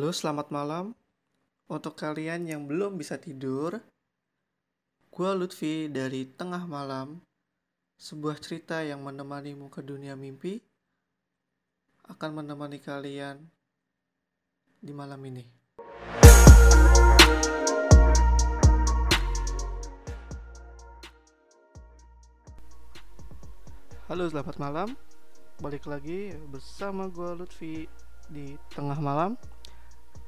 Halo, selamat malam. Untuk kalian yang belum bisa tidur, gue Lutfi dari Tengah Malam, sebuah cerita yang menemanimu ke dunia mimpi, akan menemani kalian di malam ini. Halo, selamat malam. Balik lagi bersama gue Lutfi di Tengah Malam.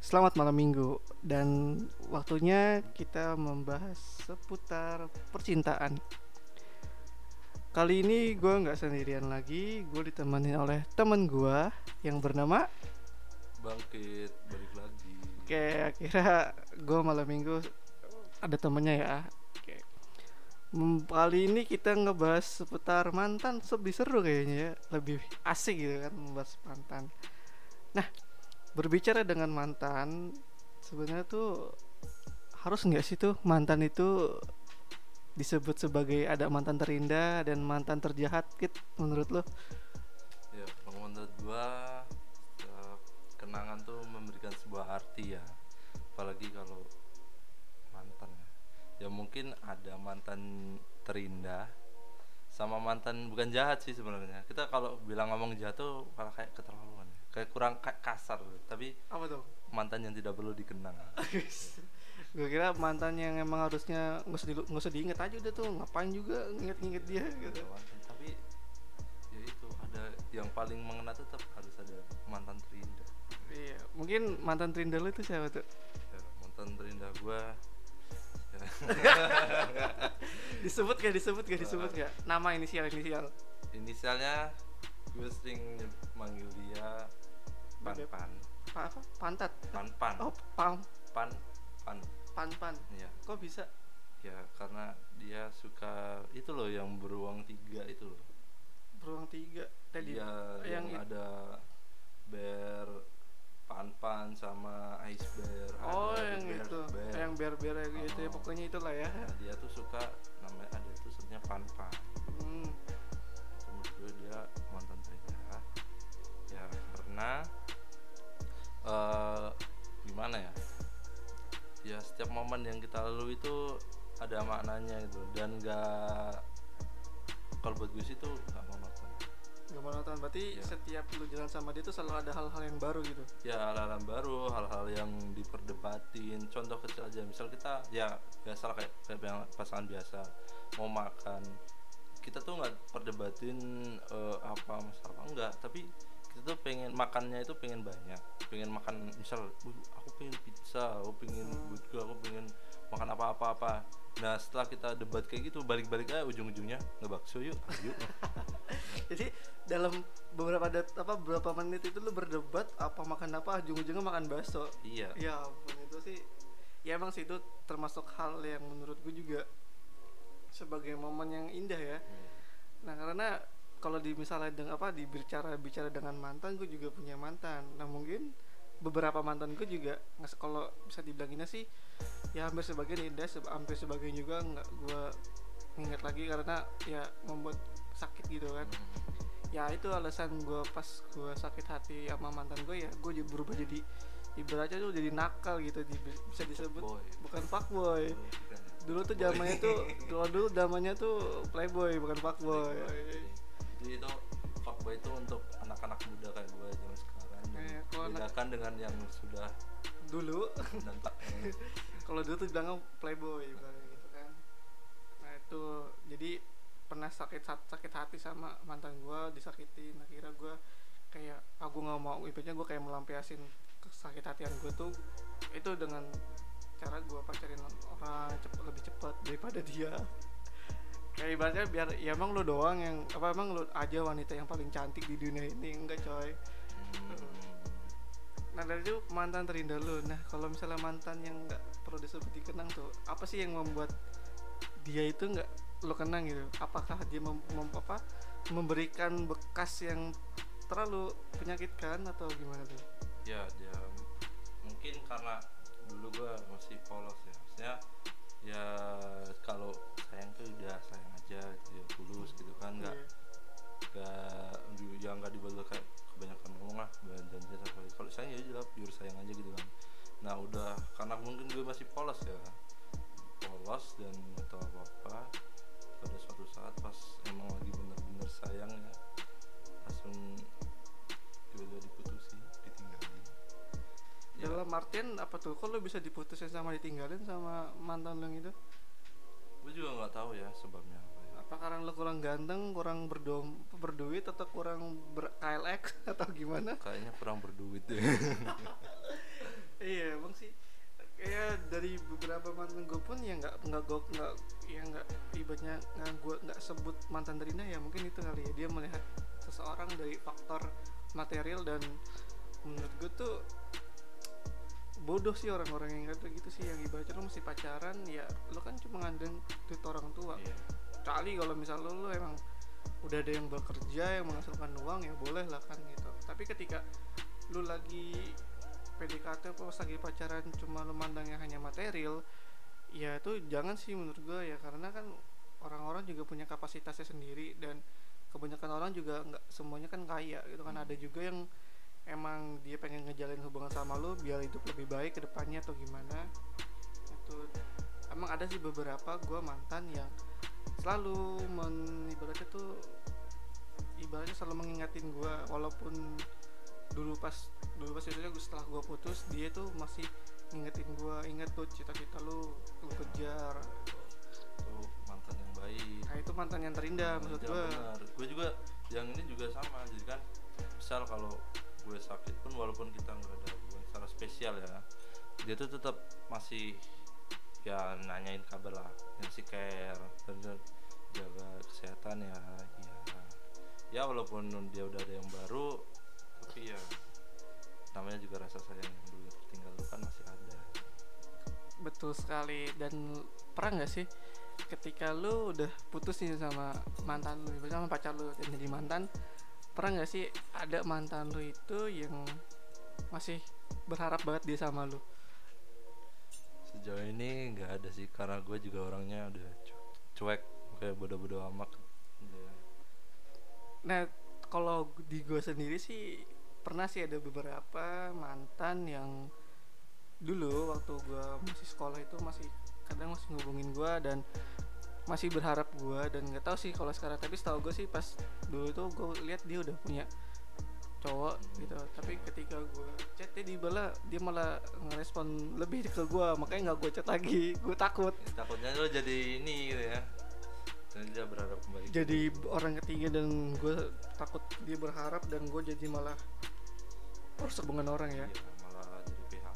Selamat malam minggu dan waktunya kita membahas seputar percintaan. Kali ini gue nggak sendirian lagi, gue ditemani oleh temen gue yang bernama. bangkit balik lagi Oke, akhirnya gue malam minggu ada temennya ya. Oke. Hmm, Kali ini kita ngebahas seputar mantan lebih seru kayaknya ya, lebih asik gitu kan membahas mantan. Nah, berbicara dengan mantan, sebenarnya tuh harus nggak sih tuh mantan itu disebut sebagai ada mantan terindah dan mantan terjahat gitu menurut lo? ya menurut gua ya, kenangan tuh memberikan sebuah arti ya apalagi kalau mantan ya ya mungkin ada mantan terindah sama mantan bukan jahat sih sebenarnya kita kalau bilang ngomong jahat tuh kayak keterlaluan. Kayak kurang kasar. Tapi Apa tuh? mantan yang tidak perlu dikenang. Gue kira mantan yang emang harusnya nggak usah di, nggak usah diinget aja udah tuh. Ngapain juga nginget-nginget dia gitu. Ada mantan tapi ya itu ada yang paling mengena tetap harus ada mantan terindah. Iya mungkin mantan terindah lu itu siapa tuh? Ya, mantan terindah gua. Ya, disebut gak disebut gak disebut gak nama inisial inisial. Inisialnya gue sering manggil dia pan Bebek. pan. Apa apa? Pantat. Pan pan. Oh pam. Pan pan. Pan pan. Ya kok bisa? Ya karena dia suka itu loh yang beruang tiga itu loh. Beruang tiga. Tadi Iya, yang yang, ada bear pan pan sama ice bear. Oh ada yang bear, itu. bear. yang bear bear gitu ya Oh. pokoknya itulah ya. Nah, dia tuh suka namanya ada tuh sebenarnya pan pan. Hmm. gue dia mantan terindah ya karena eh gimana ya? Ya setiap momen yang kita lalui itu ada maknanya gitu. Dan gak kalau buat gue sih tuh gak monoton. Gak monoton. Berarti Iya. setiap lu jalan sama dia tuh selalu ada hal-hal yang baru gitu? Ya hal-hal yang baru hal-hal yang diperdebatin. Contoh kecil aja misal kita ya biasa lah kayak, kayak pasangan biasa mau makan. Kita tuh nggak perdebatin eh, apa masalah enggak tapi tuh pengen makannya itu pengen banyak. Pengen makan misal "Uh, aku pengen pizza aku pengen burger aku pengen makan apa-apa apa. Nah setelah kita debat kayak gitu balik-balik aja ujung-ujungnya ngebakso yuk yuk jadi dalam beberapa dat apa beberapa menit itu lu berdebat apa makan apa ujung-ujungnya makan bakso? Iya. Ya ampun itu sih ya emang sih itu termasuk hal yang menurut gue juga sebagai momen yang indah ya. Nah karena kalau di misalnya dengan apa dibicara bicara dengan mantan gue juga punya mantan. Nah mungkin beberapa mantan gue juga nggak kalau bisa dibilanginnya sih ya hampir sebagian indah se- hampir sebagian juga nggak gue ingat lagi karena ya membuat sakit gitu kan. Ya itu alasan gue pas gue sakit hati sama mantan gue ya gue jadi berubah jadi ibaratnya tuh jadi nakal gitu di- bisa disebut Fuckboy. bukan fuckboy. Oh, ya. dulu tuh zamannya tuh dulu dulu zamannya tuh playboy bukan fuckboy Jadi itu fuckboy itu untuk anak-anak muda kayak gue zaman sekarang. Anak- Bedakan dengan yang sudah dulu. dan tak eh, kalau dulu tuh bilangnya playboy gitu kan. Nah itu jadi pernah sakit sakit hati sama mantan gua disakitin. Akhirnya gua kayak aku nggak mau. Ibaratnya gua kayak melampiasin sakit hatian gua tuh itu dengan cara gua pacarin orang cepet lebih cepat daripada dia kayak ibaratnya biar ya emang lu doang yang apa emang lu aja wanita yang paling cantik di dunia ini enggak coy hmm, Nah dari itu mantan terindah lu. Nah kalau misalnya mantan yang nggak perlu disebut dikenang tuh, apa sih yang membuat dia itu nggak lo kenang gitu? Apakah dia mem, mem- apa, memberikan bekas yang terlalu menyakitkan atau gimana tuh? ya dia mungkin karena dulu gue masih polos ya. Maksudnya ya kalau sayang tuh udah sayang aja gitu ya, tulus gitu kan nggak Iya. nggak yang nggak dibuat kayak kebanyakan ngomong lah banyak janji satu kali kalau sayang ya jelas pure sayang aja gitu kan. Nah udah karena mungkin gue masih polos ya. Polos dan nggak tahu apa apa pada suatu saat pas emang lagi bener-bener sayang ya langsung tiba-tiba diputusin ditinggalin. Ya. Dalam artian apa tuh? Kok lu bisa diputusin sama ditinggalin sama mantan lu yang itu gue juga nggak tahu ya sebabnya. Apa ya apa karena lu kurang ganteng kurang berdom berduit atau kurang ber KLX atau gimana? Kayaknya kurang berduit ya iya emang sih. Kayak dari beberapa mantan gue pun ya nggak nggak gue nggak ya nggak ibaratnya nggak gue nggak sebut mantan terindah ya mungkin itu kali ya. Dia melihat seseorang dari faktor material dan menurut gue tuh bodoh sih orang-orang yang kata gitu sih yang ibaratnya lo mesti pacaran ya lo kan cuma ngandeng duit orang tua. Iya. kecuali kalau misal lo, lo emang udah ada yang bekerja yang menghasilkan uang ya boleh lah kan gitu. Tapi ketika lu lagi PDKT pas lagi pacaran cuma lu mandangnya hanya material ya itu jangan sih menurut gue ya. Karena kan orang-orang juga punya kapasitasnya sendiri dan kebanyakan orang juga nggak semuanya kan kaya gitu kan. Ada juga yang emang dia pengen ngejalin hubungan sama lu biar hidup lebih baik ke depannya atau gimana? Itu emang ada sih beberapa gue mantan yang selalu men, ibaratnya tuh ibaratnya selalu mengingatin gue walaupun dulu pas dulu pas itu setelah gue putus dia tuh masih ngingetin gue inget tuh cita-cita lu lu kejar. Itu mantan yang baik. Nah itu mantan yang terindah maksud gue gue juga yang ini juga sama jadi kan misal kalau gue sakit pun walaupun kita nggak ada hubungan secara spesial ya dia tuh tetap masih ya nanyain kabar lah ngasih care dan jaga kesehatan ya ya ya walaupun dia udah ada yang baru tapi ya namanya juga rasa sayang yang dulu tertinggal kan masih ada. Betul sekali. Dan pernah nggak sih ketika lu udah putus nih sama mantan lu sama pacar lu dan jadi mantan pernah nggak sih ada mantan lu itu yang masih berharap banget dia sama lu sejauh ini nggak ada sih karena gue juga orangnya udah cu- cuek kayak bodoh-bodoh amat Udah. Nah, kalau di gue sendiri sih pernah sih ada beberapa mantan yang dulu waktu gue masih sekolah itu masih kadang masih ngubungin gue dan masih berharap gue dan nggak tahu sih kalau sekarang. Tapi setahu gue sih pas dulu itu gue lihat dia udah punya cowok gitu. Tapi ketika gue chat dia dibalas dia malah ngerespon lebih ke gue makanya nggak gue chat lagi. Gue takut. Takutnya lo jadi ini gitu ya. Dan dia berharap kembali. Ke jadi orang ketiga dan gue takut dia berharap dan gue jadi malah rusak hubungan orang ya. Iya, malah jadi ya.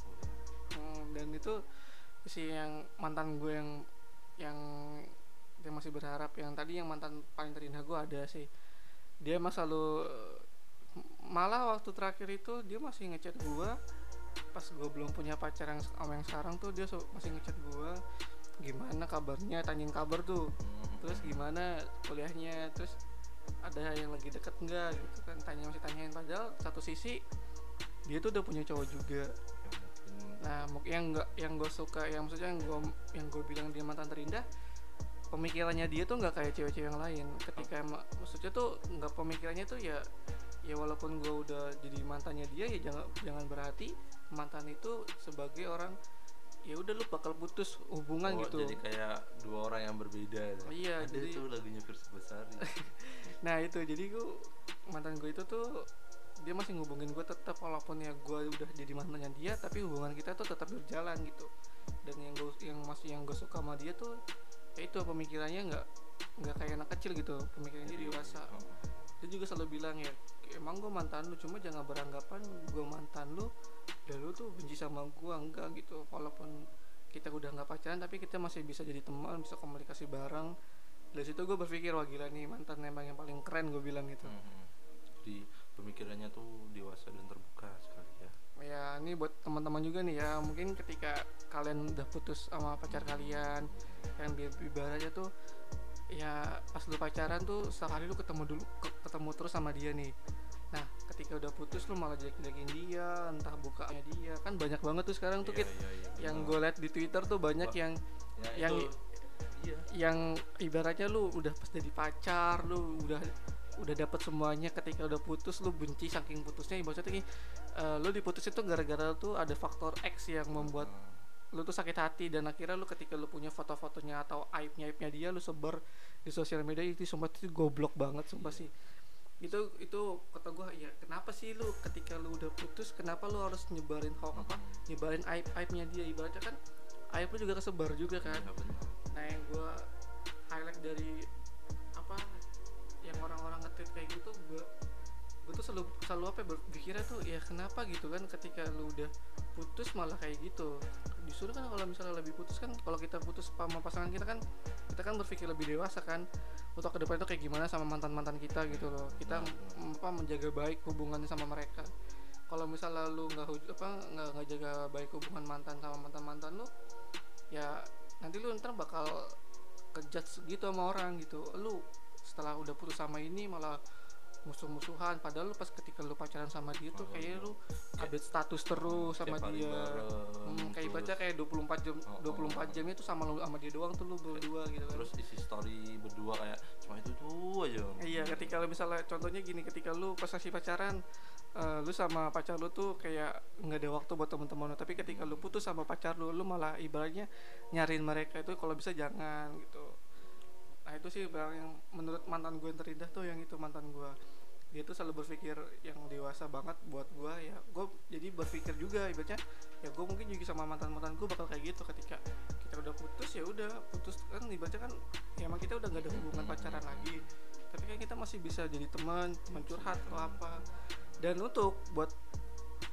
Hmm, dan itu si yang mantan gue yang yang dia masih berharap yang tadi yang mantan paling terindah gue ada sih. Dia emang selalu malah waktu terakhir itu dia masih ngechat gue pas gue belum punya pacar yang sama yang sekarang tuh dia masih ngechat gue gimana kabarnya? Tanyain kabar tuh. Terus gimana kuliahnya? Terus ada yang lagi deket nggak? Gitu kan tanya masih tanyain. Padahal satu sisi dia tuh udah punya cowok juga. Nah mungkin yang nggak yang gue suka yang maksudnya yang gue yang gue bilang dia mantan terindah pemikirannya dia tuh nggak kayak cewek-cewek yang lain. Ketika maksudnya tuh nggak pemikirannya tuh ya ya walaupun gue udah jadi mantannya dia ya jangan jangan berarti mantan itu sebagai orang ya udah lu bakal putus hubungan Oh, gitu. jadi kayak dua orang yang berbeda ya. Iya, ada jadi- itu lagunya First Besar nah itu jadi gue mantan gue itu tuh dia masih ngubungin gue tetap walaupun ya gue udah jadi mantannya dia tapi hubungan kita tuh tetap berjalan gitu. Dan yang gue yang masih yang gue suka sama dia tuh ya itu pemikirannya nggak nggak kayak anak kecil gitu pemikirannya dia dewasa. Dia juga selalu bilang ya emang gue mantan lu cuma jangan beranggapan gue mantan lu dan lu tuh benci sama gue enggak gitu walaupun kita udah nggak pacaran tapi kita masih bisa jadi teman bisa komunikasi bareng. Dari situ gue berpikir wah gila nih mantan emang yang paling keren gue bilang gitu. Hmm. jadi pemikirannya tuh dewasa dan terbuka sekali ya. Ya ini buat teman-teman juga nih ya mungkin ketika kalian udah putus sama pacar kalian yang ibaratnya tuh ya pas lu pacaran tuh sekali lu ketemu dulu ke- ketemu terus sama dia nih. Nah ketika udah putus lu malah jelek-jelekin dia entah bukanya dia. Kan banyak banget tuh sekarang tuh Kit. iya, iya, yang gue liat di twitter tuh banyak Wah. yang Ya, yang itu, iya. yang ibaratnya lu udah pas jadi pacar lu udah udah dapat semuanya. Ketika udah putus lu benci saking putusnya. Ibaratnya gini eh, lu diputus itu gara-gara tuh ada faktor X yang membuat lu tuh sakit hati dan akhirnya lu ketika lu punya foto-fotonya atau aibnya aibnya dia lu sebar di sosial media itu sumpah itu goblok banget sumpah Iya. sih. Itu itu kata gua ya kenapa sih lu ketika lu udah putus kenapa lu harus nyebarin hoax apa nyebarin aib aibnya dia? Ibaratnya kan aib lu juga kesebar juga kan. Iya, nah yang gua highlight dari apa yang orang-orang nge-tweet kayak gitu gua gue selalu selalu apa ya, berpikirnya tuh ya kenapa? gitu kan ketika lu udah putus malah kayak gitu. Justru kan kalau misalnya lebih putus kan kalau kita putus sama pasangan kita kan kita kan berpikir lebih dewasa kan. Untuk ke depan itu kayak gimana sama mantan mantan kita gitu loh. Kita Hmm. mm, apa menjaga baik hubungannya sama mereka. Kalau misalnya lu nggak apa nggak nggak jaga baik hubungan mantan sama mantan mantan lu ya nanti lu ntar bakal kejudge gitu sama orang gitu. Lu setelah udah putus sama ini malah musuh-musuhan padahal lu pas ketika lu pacaran sama dia tuh Oh, kayak lu update status terus sama dia bareng, Hmm, kayak baca kayak 24 jam Oh, 24 oh. jam itu sama lu sama dia doang tuh lu berdua gitu kan. terus isi story berdua kayak cuma itu tuh aja Iya, ketika lu misalnya contohnya gini, ketika lu pas masih pacaran, eh, lu sama pacar lu tuh kayak nggak ada waktu buat teman-teman lu. Tapi ketika lu putus sama pacar lu, lu malah ibaratnya nyariin mereka itu kalau bisa jangan gitu. Nah itu sih bang yang menurut mantan gue yang terindah tuh yang itu mantan gue. Dia tuh selalu berpikir yang dewasa banget buat gue ya. Gue jadi berpikir juga ibaratnya ya gue mungkin juga sama mantan mantan gue bakal kayak gitu ketika kita udah putus ya udah putus kan ibaratnya kan ya emang kita udah nggak ada hubungan pacaran lagi tapi kan kita masih bisa jadi teman teman curhat atau apa dan untuk buat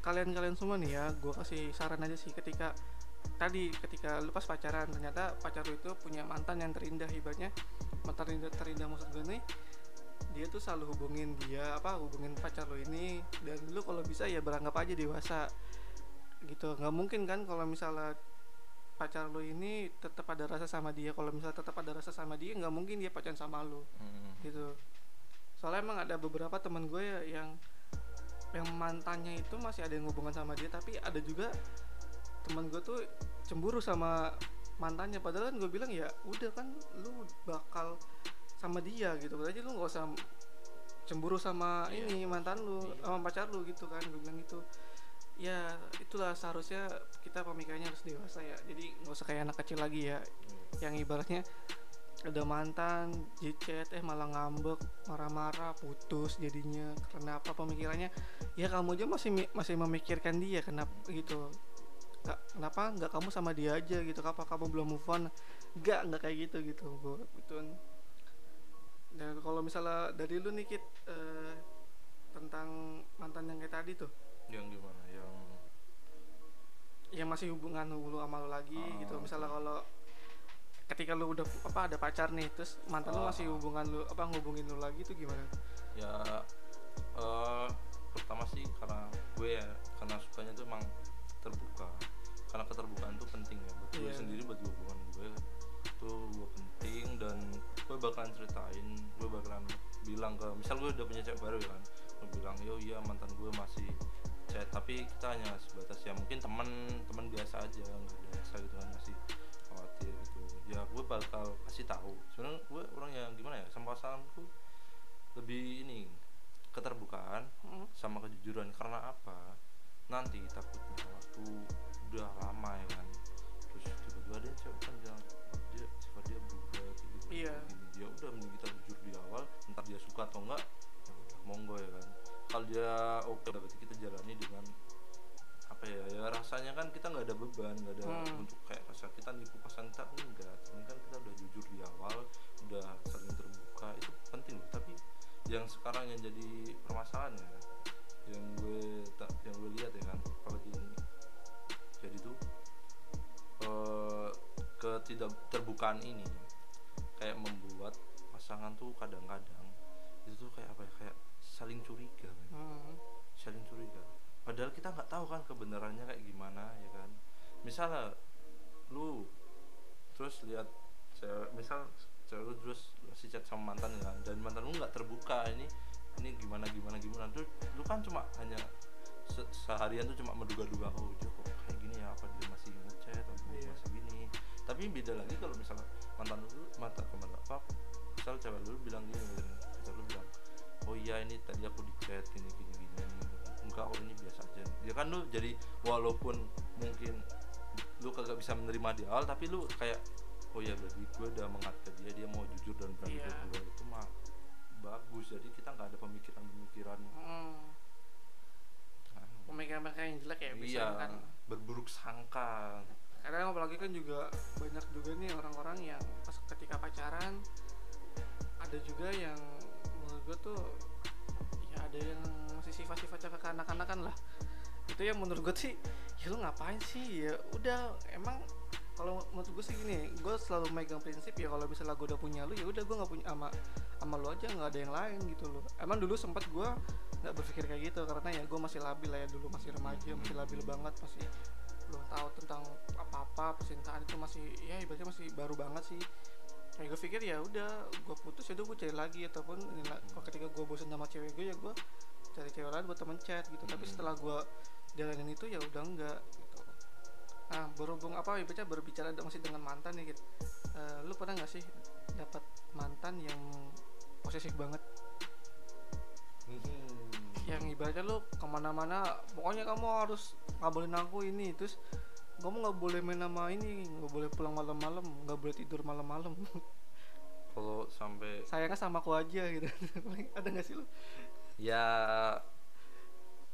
kalian-kalian semua nih ya gue kasih saran aja sih ketika tadi ketika lu pas pacaran ternyata pacar lu itu punya mantan yang terindah ibaratnya mantan terindah, terindah maksud gue nih dia tuh selalu hubungin dia apa hubungin pacar lu ini dan lu kalau bisa ya beranggap aja dewasa gitu. Nggak mungkin kan kalau misalnya pacar lu ini tetap ada rasa sama dia kalau misalnya tetap ada rasa sama dia nggak mungkin dia pacaran sama lu Hmm. gitu. Soalnya emang ada beberapa teman gue ya yang yang mantannya itu masih ada yang hubungan sama dia tapi ada juga teman gue tuh cemburu sama mantannya. Padahal kan gue bilang ya udah kan lu bakal sama dia gitu. Berarti lu nggak usah cemburu sama Iya. ini mantan lu Iya. sama pacar lu gitu kan gue bilang gitu. Ya itulah seharusnya kita pemikirannya harus dewasa ya. Jadi nggak usah kayak anak kecil lagi ya. Yang ibaratnya ada mantan di chat eh malah ngambek marah-marah putus jadinya. Karena apa pemikirannya? Ya kamu aja masih masih memikirkan dia kenapa gitu. Nggak kenapa nggak kamu sama dia aja gitu? Apa kamu belum move on? Nggak nggak kayak gitu gitu. Gue gitu dan kalau misalnya dari lu nih Kit eh, tentang mantan yang kayak tadi tuh yang gimana yang yang masih hubungan lu sama lu lagi Ah, gitu misalnya oke. kalau ketika lu udah apa ada pacar nih terus mantan lu Ah. masih hubungan lu apa ngubungin lu lagi tuh gimana ya eh pertama sih karena gue ya karena sukanya tuh emang terbuka karena keterbukaan tuh penting ya buat gue Iya. sendiri buat hubungan gue itu gue penting dan gue bakalan ceritain gue bakalan bilang ke misal gue udah punya cewek baru ya kan gue bilang yo iya mantan gue masih chat tapi kita hanya sebatas ya mungkin teman teman biasa aja nggak ada rasa gitu kan masih khawatir gitu. Ya gue bakal kasih tahu. Sebenarnya gue orang yang gimana ya sama pasanganku lebih ini keterbukaan Hmm. sama kejujuran. Karena apa? Nanti takutnya waktu udah lama ya kan terus tiba-tiba dia cewek kan dia oke. Berarti kita jalani dengan apa ya ya rasanya kan kita nggak ada beban nggak ada Hmm. untuk kayak rasa kita nipu pasangan kita enggak. Ini kan kita udah jujur di awal udah saling terbuka itu penting. Tapi yang sekarang yang jadi permasalahannya yang gue tak yang gue lihat ya kan apalagi ini. Jadi tuh eh ketidak terbukaan ini kayak membuat pasangan tuh kadang-kadang itu tuh kayak apa ya kayak saling curiga. Hmm. saling curiga padahal kita nggak tahu kan kebenarannya kayak gimana ya kan misalnya lu terus lihat cewek misal cewek lu terus masih chat sama mantan kan dan mantan lu nggak terbuka ini ini gimana gimana gimana terus lu kan cuma hanya se- seharian tuh cuma menduga-duga oh dia kok kayak gini ya apa dia masih ngechat atau dia Iya. masih gini tapi beda lagi kalau misalnya mantan lu mantan mantan apa misal cewek lu bilang gini oh iya ini tadi aku di chat gini gini gini gitu enggak oh ini biasa aja ya kan lu jadi walaupun mungkin lu kagak bisa menerima di awal tapi lu kayak oh ya berarti gue udah menghargai dia dia mau jujur dan berani Iya. ke gue itu mah bagus. Jadi kita nggak ada pemikiran-pemikiran. Hmm, ah, pemikiran-pemikiran yang jelek ya bisa iya. kan berburuk sangka. Kadang apalagi kan juga banyak juga nih orang-orang yang pas ketika pacaran ada juga yang gue tuh ya ada yang masih sifat-sifatnya kekanak-kanakan lah. Itu yang menurut gue sih ya lu ngapain sih? Ya udah emang kalau menurut gue sih gini gue selalu megang prinsip ya kalau misalnya gue udah punya lu ya udah gue nggak punya ama sama lu aja nggak ada yang lain gitu loh. Emang dulu sempat gue nggak berpikir kayak gitu karena ya gue masih labil lah ya dulu masih remaja masih labil banget masih belum tahu tentang apa-apa percintaan itu masih ya ibaratnya masih baru banget sih kayak gue pikir ya udah gue putus ya udah gue cari lagi ataupun kalau ketika gue bosan sama cewek gue ya gue cari cewek lain buat temen chat gitu. Tapi Hmm. setelah gue jalanin itu ya udah enggak gitu. Nah berhubung apa ibaratnya berbicara masih dengan mantan nih gitu. Eh, lu pernah nggak sih dapat mantan yang posesif banget? Yang ibaratnya lu ke mana-mana pokoknya kamu harus ngabarin aku ini terus kamu nggak boleh main sama ini nggak boleh pulang malam-malam nggak boleh tidur malam-malam. Kalau sampai sayangnya sama aku aja gitu. Ada nggak sih lu? Ya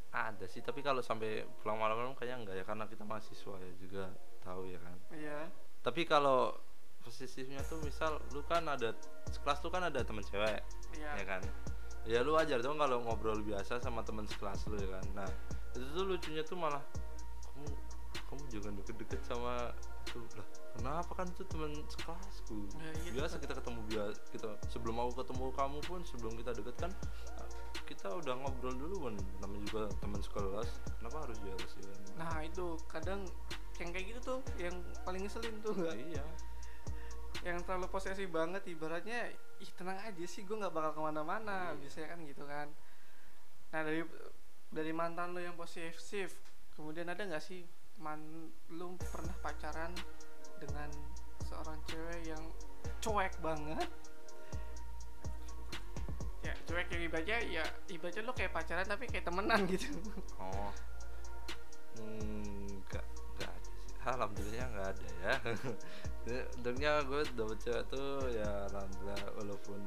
ada sih. Tapi kalau sampai pulang malam-malam kayaknya enggak ya karena kita mahasiswa ya juga tahu ya kan? Iya. Tapi kalau posisinya tuh misal lu kan ada sekelas lu kan ada temen cewek iya. ya kan? Ya lu ajar dong kalau ngobrol biasa sama teman sekelas lu ya kan? Nah itu tuh lucunya tuh malah kamu kamu jangan deket-deket sama itu lah kenapa kan itu teman sekelasku? Ya, iya, biasa kita ketemu biasa kita sebelum aku ketemu kamu pun sebelum kita deket kan kita udah ngobrol dulu kan namanya juga teman sekelas. Kenapa harus jealous ya nah itu kadang yang kayak gitu tuh yang paling ngeselin tuh nggak? Iya. Yang terlalu posesif banget ibaratnya ih tenang aja sih gue nggak bakal ke mana-mana Iya. biasanya kan gitu kan. Nah dari dari mantan lo yang posesif kemudian ada nggak sih man lu pernah pacaran dengan seorang cewek yang cuek banget? Ya cuek yang ibaratnya ya ibaratnya lo kayak pacaran tapi kayak temenan gitu. Oh. Hmm, enggak enggak ada sih. Alhamdulillah nggak ada ya. Untungnya gue dapet cewek tuh ya alhamdulillah walaupun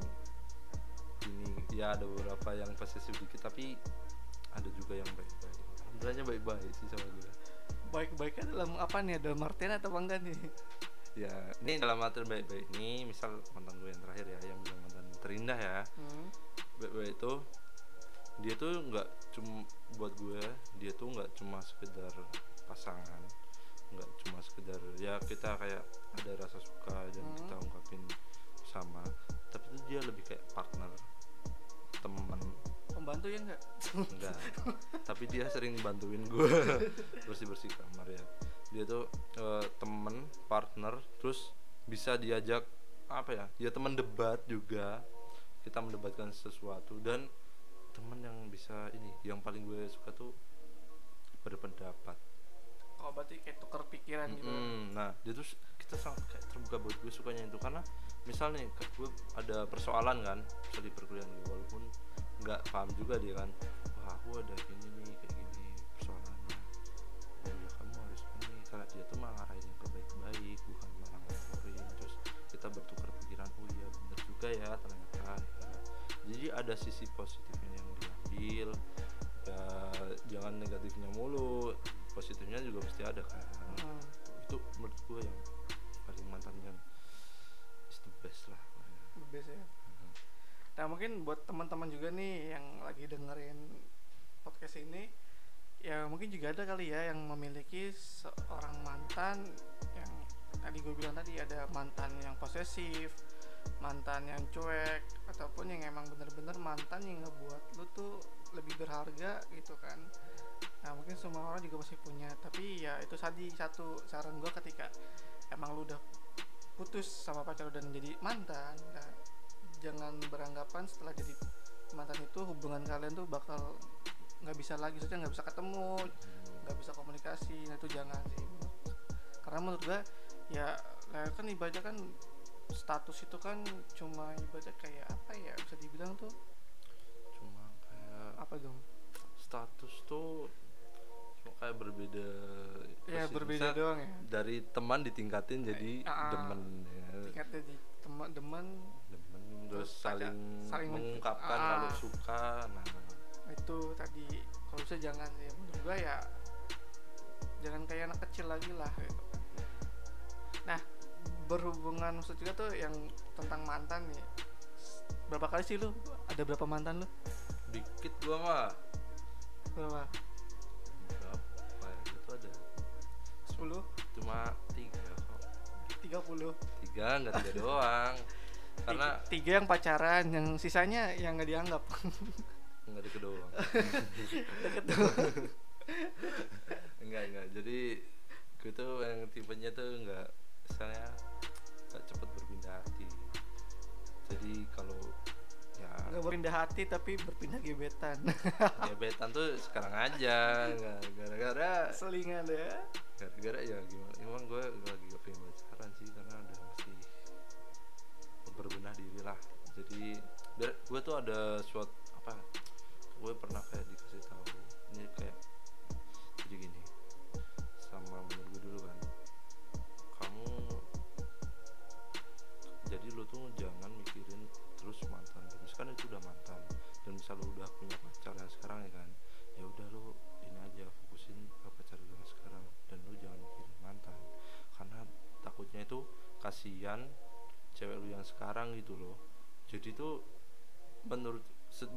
ini ya ada beberapa yang posesif dikit tapi ada juga yang baik-baik. Alhamdulillahnya baik-baik sih sama gue baik-baiknya dalam apa nih dalam artian atau enggak nih ya ini dalam arti baik-baik ini misal mantan gue yang terakhir ya yang bilang mantan terindah ya hmm. baik-baik itu dia tuh nggak cuma buat gue dia tuh nggak cuma sekedar pasangan nggak cuma sekedar ya kita kayak ada rasa suka dan Hmm. kita ungkapin sama tapi itu dia lebih kayak partner teman pembantu ya enggak? Enggak. Tapi dia sering bantuin gue bersih bersih kamar ya. Dia tuh eh, temen partner terus bisa diajak apa ya dia teman debat juga. Kita mendebatkan sesuatu dan temen yang bisa ini yang paling gue suka tuh berpendapat. Oh berarti kayak tuker pikiran gitu. Mm-mm. nah dia tuh kita sangat kayak terbuka buat gue sukanya itu. Karena misal nih gue ada persoalan kan misal di perkuliahan gue walaupun nggak paham juga dia kan wah aku ada ini nih kayak gini persoalannya oh ya kamu harus ini karena dia tuh malah ngarahin yang ke baik-baik bukan malah ngomporin terus kita bertukar pikiran oh iya bener juga ya ternyata ya. jadi ada sisi positifnya yang diambil ya jangan negatifnya mulu positifnya juga pasti ada kan Hmm. itu menurut gue yang paling mantan yang is the best lah the best ya. Nah mungkin buat teman-teman juga nih yang lagi dengerin podcast ini ya mungkin juga ada kali ya yang memiliki seorang mantan yang tadi gue bilang tadi ada mantan yang posesif, mantan yang cuek ataupun yang emang bener-bener mantan yang ngebuat lu tuh lebih berharga gitu kan. Nah mungkin semua orang juga masih punya tapi ya itu tadi satu saran gue ketika emang lu udah putus sama pacar lu dan jadi mantan nah, jangan beranggapan setelah jadi mantan itu hubungan kalian tuh bakal nggak bisa lagi maksudnya nggak bisa ketemu nggak bisa komunikasi. Nah itu jangan sih. Karena menurut gua ya kan ibadah kan status itu kan cuma ibadah kayak apa ya bisa dibilang tuh apa dong? Status tuh cuma kayak berbeda ya berbeda doang ya. dari teman ditingkatin jadi Ah, demen ya. tingkatnya di teman demen terus saling, saling men- mengungkapkan Ah. kalau suka nah. Itu tadi kalau bisa jangan ya menurut gua ya jangan kayak anak kecil lagi lah. Gitu. nah berhubungan maksud juga tuh yang tentang mantan nih. Berapa kali sih lu ada berapa mantan lu? Dikit gua mah. Berapa? Berapa ya gitu ada. 10 cuma tiga kok. 30 tiga nggak tiga doang karena tiga, tiga yang pacaran yang sisanya yang nggak dianggap. Nggak deket doang. Deket tuh enggak enggak jadi gue tuh yang tipenya tuh enggak misalnya enggak cepet berpindah hati. Jadi kalau ya nggak berpindah hati tapi berpindah gebetan. Gebetan tuh sekarang aja gara-gara selingan ya. Gara-gara ya gimana emang gue lagi gak pengen pacaran sih karena lah jadi gue tuh ada suatu apa gue pernah kayak dikasih tahu ini kayak jadi gini sama menurut gue dulu kan kamu jadi lu tuh jangan mikirin terus mantan misalkan itu udah mantan dan misal lu udah punya pacar yang sekarang ya kan ya udah lu ini aja fokusin ke pacar lu yang sekarang dan lu jangan mikirin mantan karena takutnya itu kasihan cewek lu yang sekarang gitu loh. Jadi tuh menurut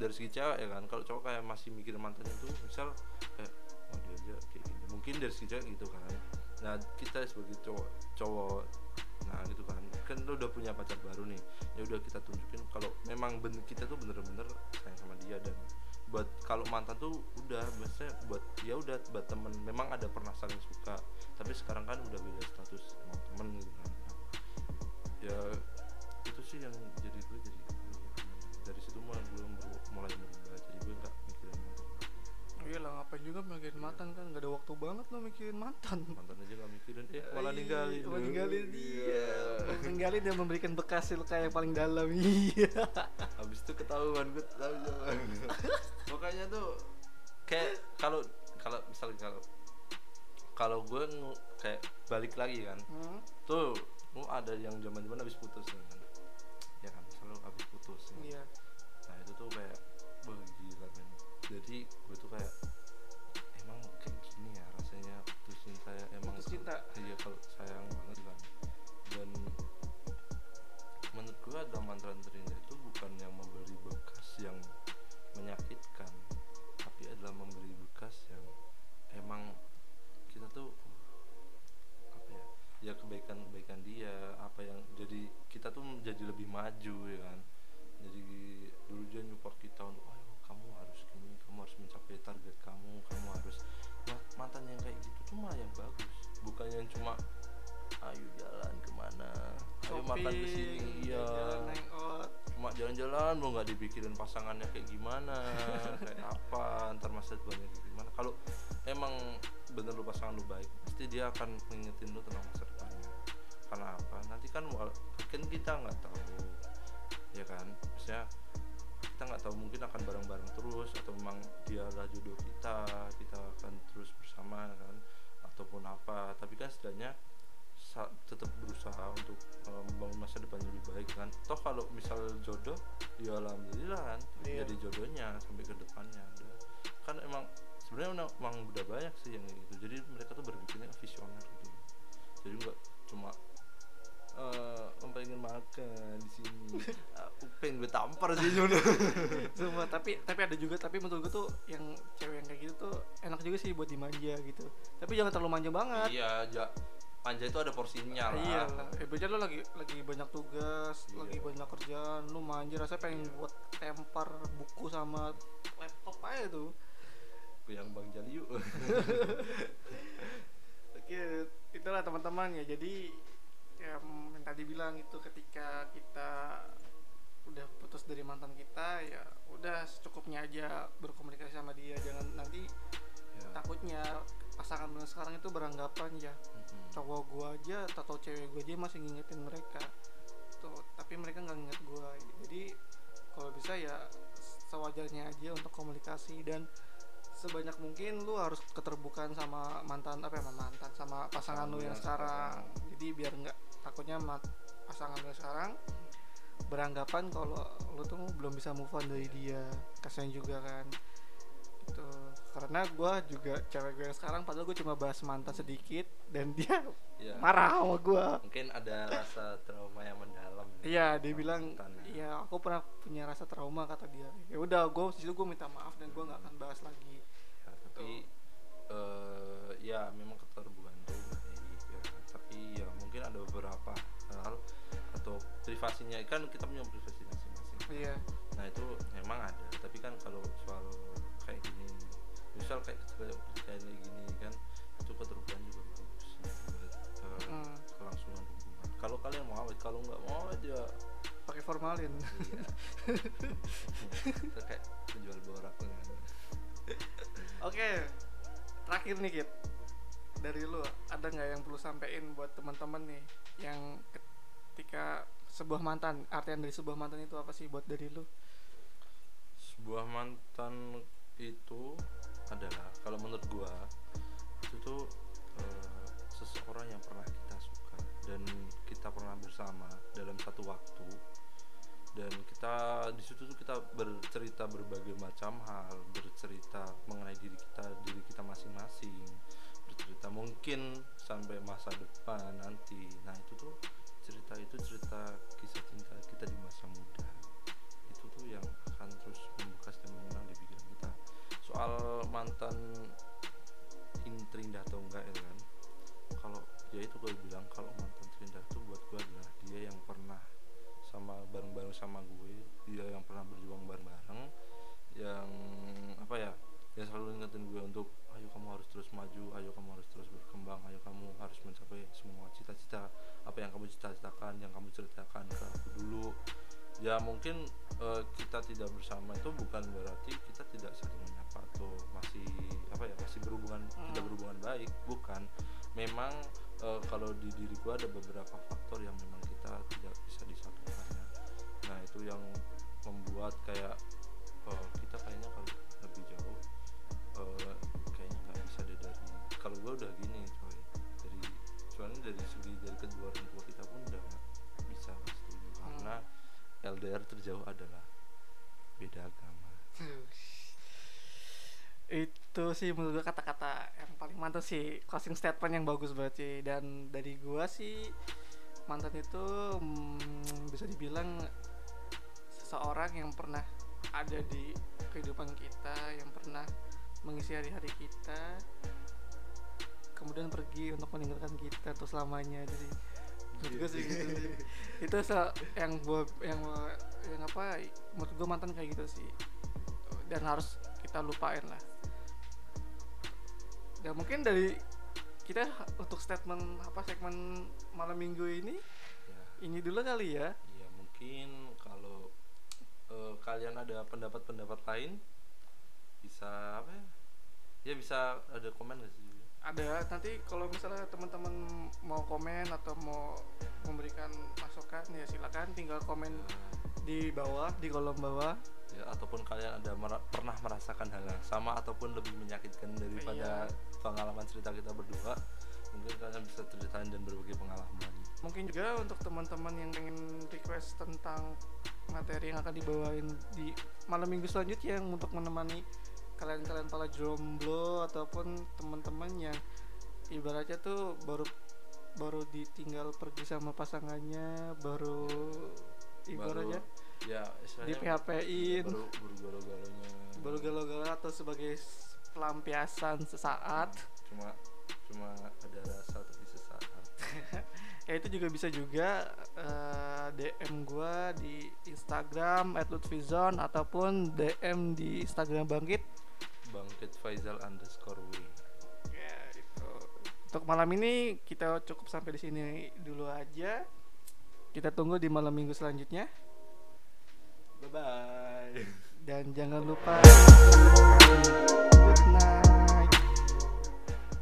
dari segi cewek ya kan kalau cowok kayak masih mikirin mantannya tuh misal kayak oh dia aja kayak gini. Mungkin dari segi cewek gitu kan. Nah kita sebagai cowok cowok nah gitu kan. Kan lu udah punya pacar baru nih ya udah kita tunjukin kalau memang ben kita tuh bener-bener sayang sama dia dan buat kalau mantan tuh udah biasanya buat ya udah buat temen. Memang ada pernah saling suka tapi sekarang kan udah beda status emang temen gitu kan. Ya itu sih yang jadi gue jadi dari situ mulai gue mulai berubah. Jadi gue nggak mikirin mantan. Iya lah ngapain juga mikirin mantan kan? Gak ada waktu banget lo mikirin mantan. Mantan aja nggak mikirin eh malah ninggalin. Iya, malah lu. ninggalin dia Iya. ninggalin dan memberikan bekas luka yang paling dalam iya. Habis itu ketahuan gue tahu makanya tuh kayak kalau kalau misalnya kalau kalau gue kayak balik lagi kan Hmm? tuh lu ada yang zaman zaman habis putus kan ya. iya nah itu tuh kayak wah gila men jadi gue tuh kayak emang kayak gini ya rasanya putus cinta ya emang Putus cinta. iya kalau sayang banget kan dan menurut gue ada mantan terindah itu bukan yang memberi bekas yang menyakitkan tapi adalah memberi bekas yang emang kita tuh apa ya ya kebaikan kebaikan dia apa yang jadi kita tuh jadi lebih maju ya kan jadi dulu dia nyupport kita untuk ayo kamu harus gini kamu harus mencapai target kamu kamu harus Ma- mantan yang kayak gitu tuh malah yang bagus. Bukan yang cuma ayo jalan ke mana? Ayo makan ke sini. Iya. cuma jalan-jalan lo nggak dipikirin pasangannya kayak gimana kayak apa ntar masa depannya kayak gimana. Kalau emang bener lu pasangan lu baik pasti dia akan mengingetin lu tentang masa depannya. Karena apa? Nanti kan kan kita nggak tahu ya kan? Maksudnya kita nggak tahu mungkin akan bareng-bareng terus atau memang dialah jodoh kita kita akan terus bersama kan? Ataupun apa. Tapi kan setidaknya tetap berusaha untuk eh, membangun masa depan yang lebih baik kan? Toh kalau misal jodoh ya alhamdulillah kan? Iya. jadi jodohnya sampai ke depannya kan emang sebenarnya emang, udah banyak sih yang gitu. Jadi mereka tuh berpikirnya visioner gitu. Jadi nggak cuma eh om pengen makan di sini. Aku pengen gue tampar sih sebenarnya Sumpah, tapi tapi ada juga tapi menurut gue tuh yang cewek yang kayak gitu tuh enak juga sih buat dimanja gitu. Tapi jangan terlalu manja banget. Iya ja, manja itu ada porsinya lah. Iya. Lah eh lo lagi lagi banyak tugas Iya. lagi banyak kerjaan lu manja rasanya pengen buat tempar buku sama laptop aja tuh. Yang bang Jali yuk. Oke, itulah teman-teman ya. Jadi ya yang tadi bilang itu ketika kita udah putus dari mantan kita ya udah secukupnya aja berkomunikasi sama dia. Jangan nanti ya. takutnya pasangan lu sekarang itu beranggapan ya Mm-mm. cowok gua aja atau cewek gua aja masih ngingetin mereka. Tuh, tapi mereka nggak nginget gua. Jadi kalau bisa ya sewajarnya aja untuk komunikasi dan sebanyak mungkin lu harus keterbukaan sama mantan apa ya mantan sama pasangan lu yang sekarang jadi biar nggak takutnya ma- pasangan lu yang sekarang beranggapan kalau lu tuh belum bisa move on dari dia. Kasian juga kan. Gitu. Karena gua juga cewek gue yang sekarang padahal gue cuma bahas mantan sedikit dan dia ya marah sama gua. Mungkin ada rasa trauma yang mendalam Iya, dia bilang, iya aku pernah punya rasa trauma kata dia. Ya udah, gue situ gue minta maaf dan gue nggak akan bahas lagi. Ya, tapi eh ya memang privasinya kan kita punya privasi masing-masing Iya, nah itu memang ada tapi kan kalau soal kayak gini misal kayak kayak kayak gini kan itu keterbukaan juga bagus buat eh, Hmm. kelangsungan hubungan kalau kalian mau awet kalau nggak mau awet ya pakai formalin. iya kayak penjual borak kan Oke, terakhir nih Kit. Dari lu ada nggak yang perlu sampein buat teman-teman nih yang ketika sebuah mantan, artian dari sebuah mantan itu apa sih buat dari lu? sebuah mantan itu adalah kalau menurut gua itu tuh eh, seseorang yang pernah kita suka dan kita pernah bersama dalam satu waktu dan kita di situ tuh kita bercerita berbagai macam hal bercerita mengenai diri kita diri kita masing-masing bercerita mungkin sampai masa depan nanti nah itu tuh cerita itu cerita kisah cinta kita di masa muda. Itu tuh yang akan terus membekas dan mengenang di pikiran kita. Soal mantan ini terindah atau enggak ya kan? Kalau ya itu gue bilang kalau mantan terindah itu buat gue adalah dia yang pernah sama bareng-bareng sama gue dia yang pernah berjuang bareng-bareng yang apa ya dia selalu ingetin gue untuk ayo kamu harus terus maju ayo kamu harus terus berkembang ayo kamu harus mencapai semua cita-cita apa yang kamu cita-citakan yang kamu ceritakan ke aku dulu. Ya mungkin eh, kita tidak bersama itu bukan berarti kita tidak saling menyapa atau masih apa ya masih berhubungan Hmm. tidak berhubungan baik. Bukan. Memang eh, kalau di diri gua ada beberapa faktor yang memang kita tidak bisa disatukan ya. Nah itu yang membuat kayak eh, kita kayaknya kalau lebih jauh eh, kayaknya nggak bisa deh dari kalau gua udah gini coy. Dari soalnya dari segi dari kedua orang LDR terjauh adalah beda agama. Itu sih menurut gua kata-kata yang paling mantap sih closing statement yang bagus banget sih. Dan dari gua sih mantan itu mm, bisa dibilang seseorang yang pernah ada di kehidupan kita yang pernah mengisi hari-hari kita kemudian pergi untuk meninggalkan kita untuk selamanya. Jadi menurut gua sih gitu sih. itu se- yang gua yang yang apa menurut gua mantan kayak gitu sih. Dan harus kita lupain lah. Dan mungkin dari kita untuk statement apa segmen malam minggu ini ya ini dulu kali ya. Ya mungkin kalau eh, kalian ada pendapat-pendapat lain bisa apa ya ya bisa ada komen gak sih ada nanti kalau misalnya teman-teman mau komen atau mau memberikan masukan ya silakan tinggal komen di bawah di kolom bawah. Ya ataupun kalian ada mera- pernah merasakan hal yang sama ataupun lebih menyakitkan daripada pengalaman cerita kita berdua mungkin kalian bisa ceritain dan berbagi pengalaman. Mungkin juga untuk teman-teman yang pengen request tentang materi yang akan dibawain di malam minggu selanjutnya yang untuk menemani kalian-kalian para jomblo ataupun teman-teman yang ibaratnya tuh baru baru ditinggal pergi sama pasangannya baru ibaratnya ya di istilahnya PHP-in baru baru galo-galonya. Baru galau-galau atau sebagai pelampiasan sesaat. Cuma cuma ada rasa tapi sesaat. Ya itu juga bisa juga eh, DM gua di Instagram @lutfizon ataupun DM di Instagram Bangkit bangkit Faizal underscore W ya itu. Untuk malam ini kita cukup sampai di sini dulu aja. Kita tunggu di malam minggu selanjutnya. Bye bye dan jangan lupa good night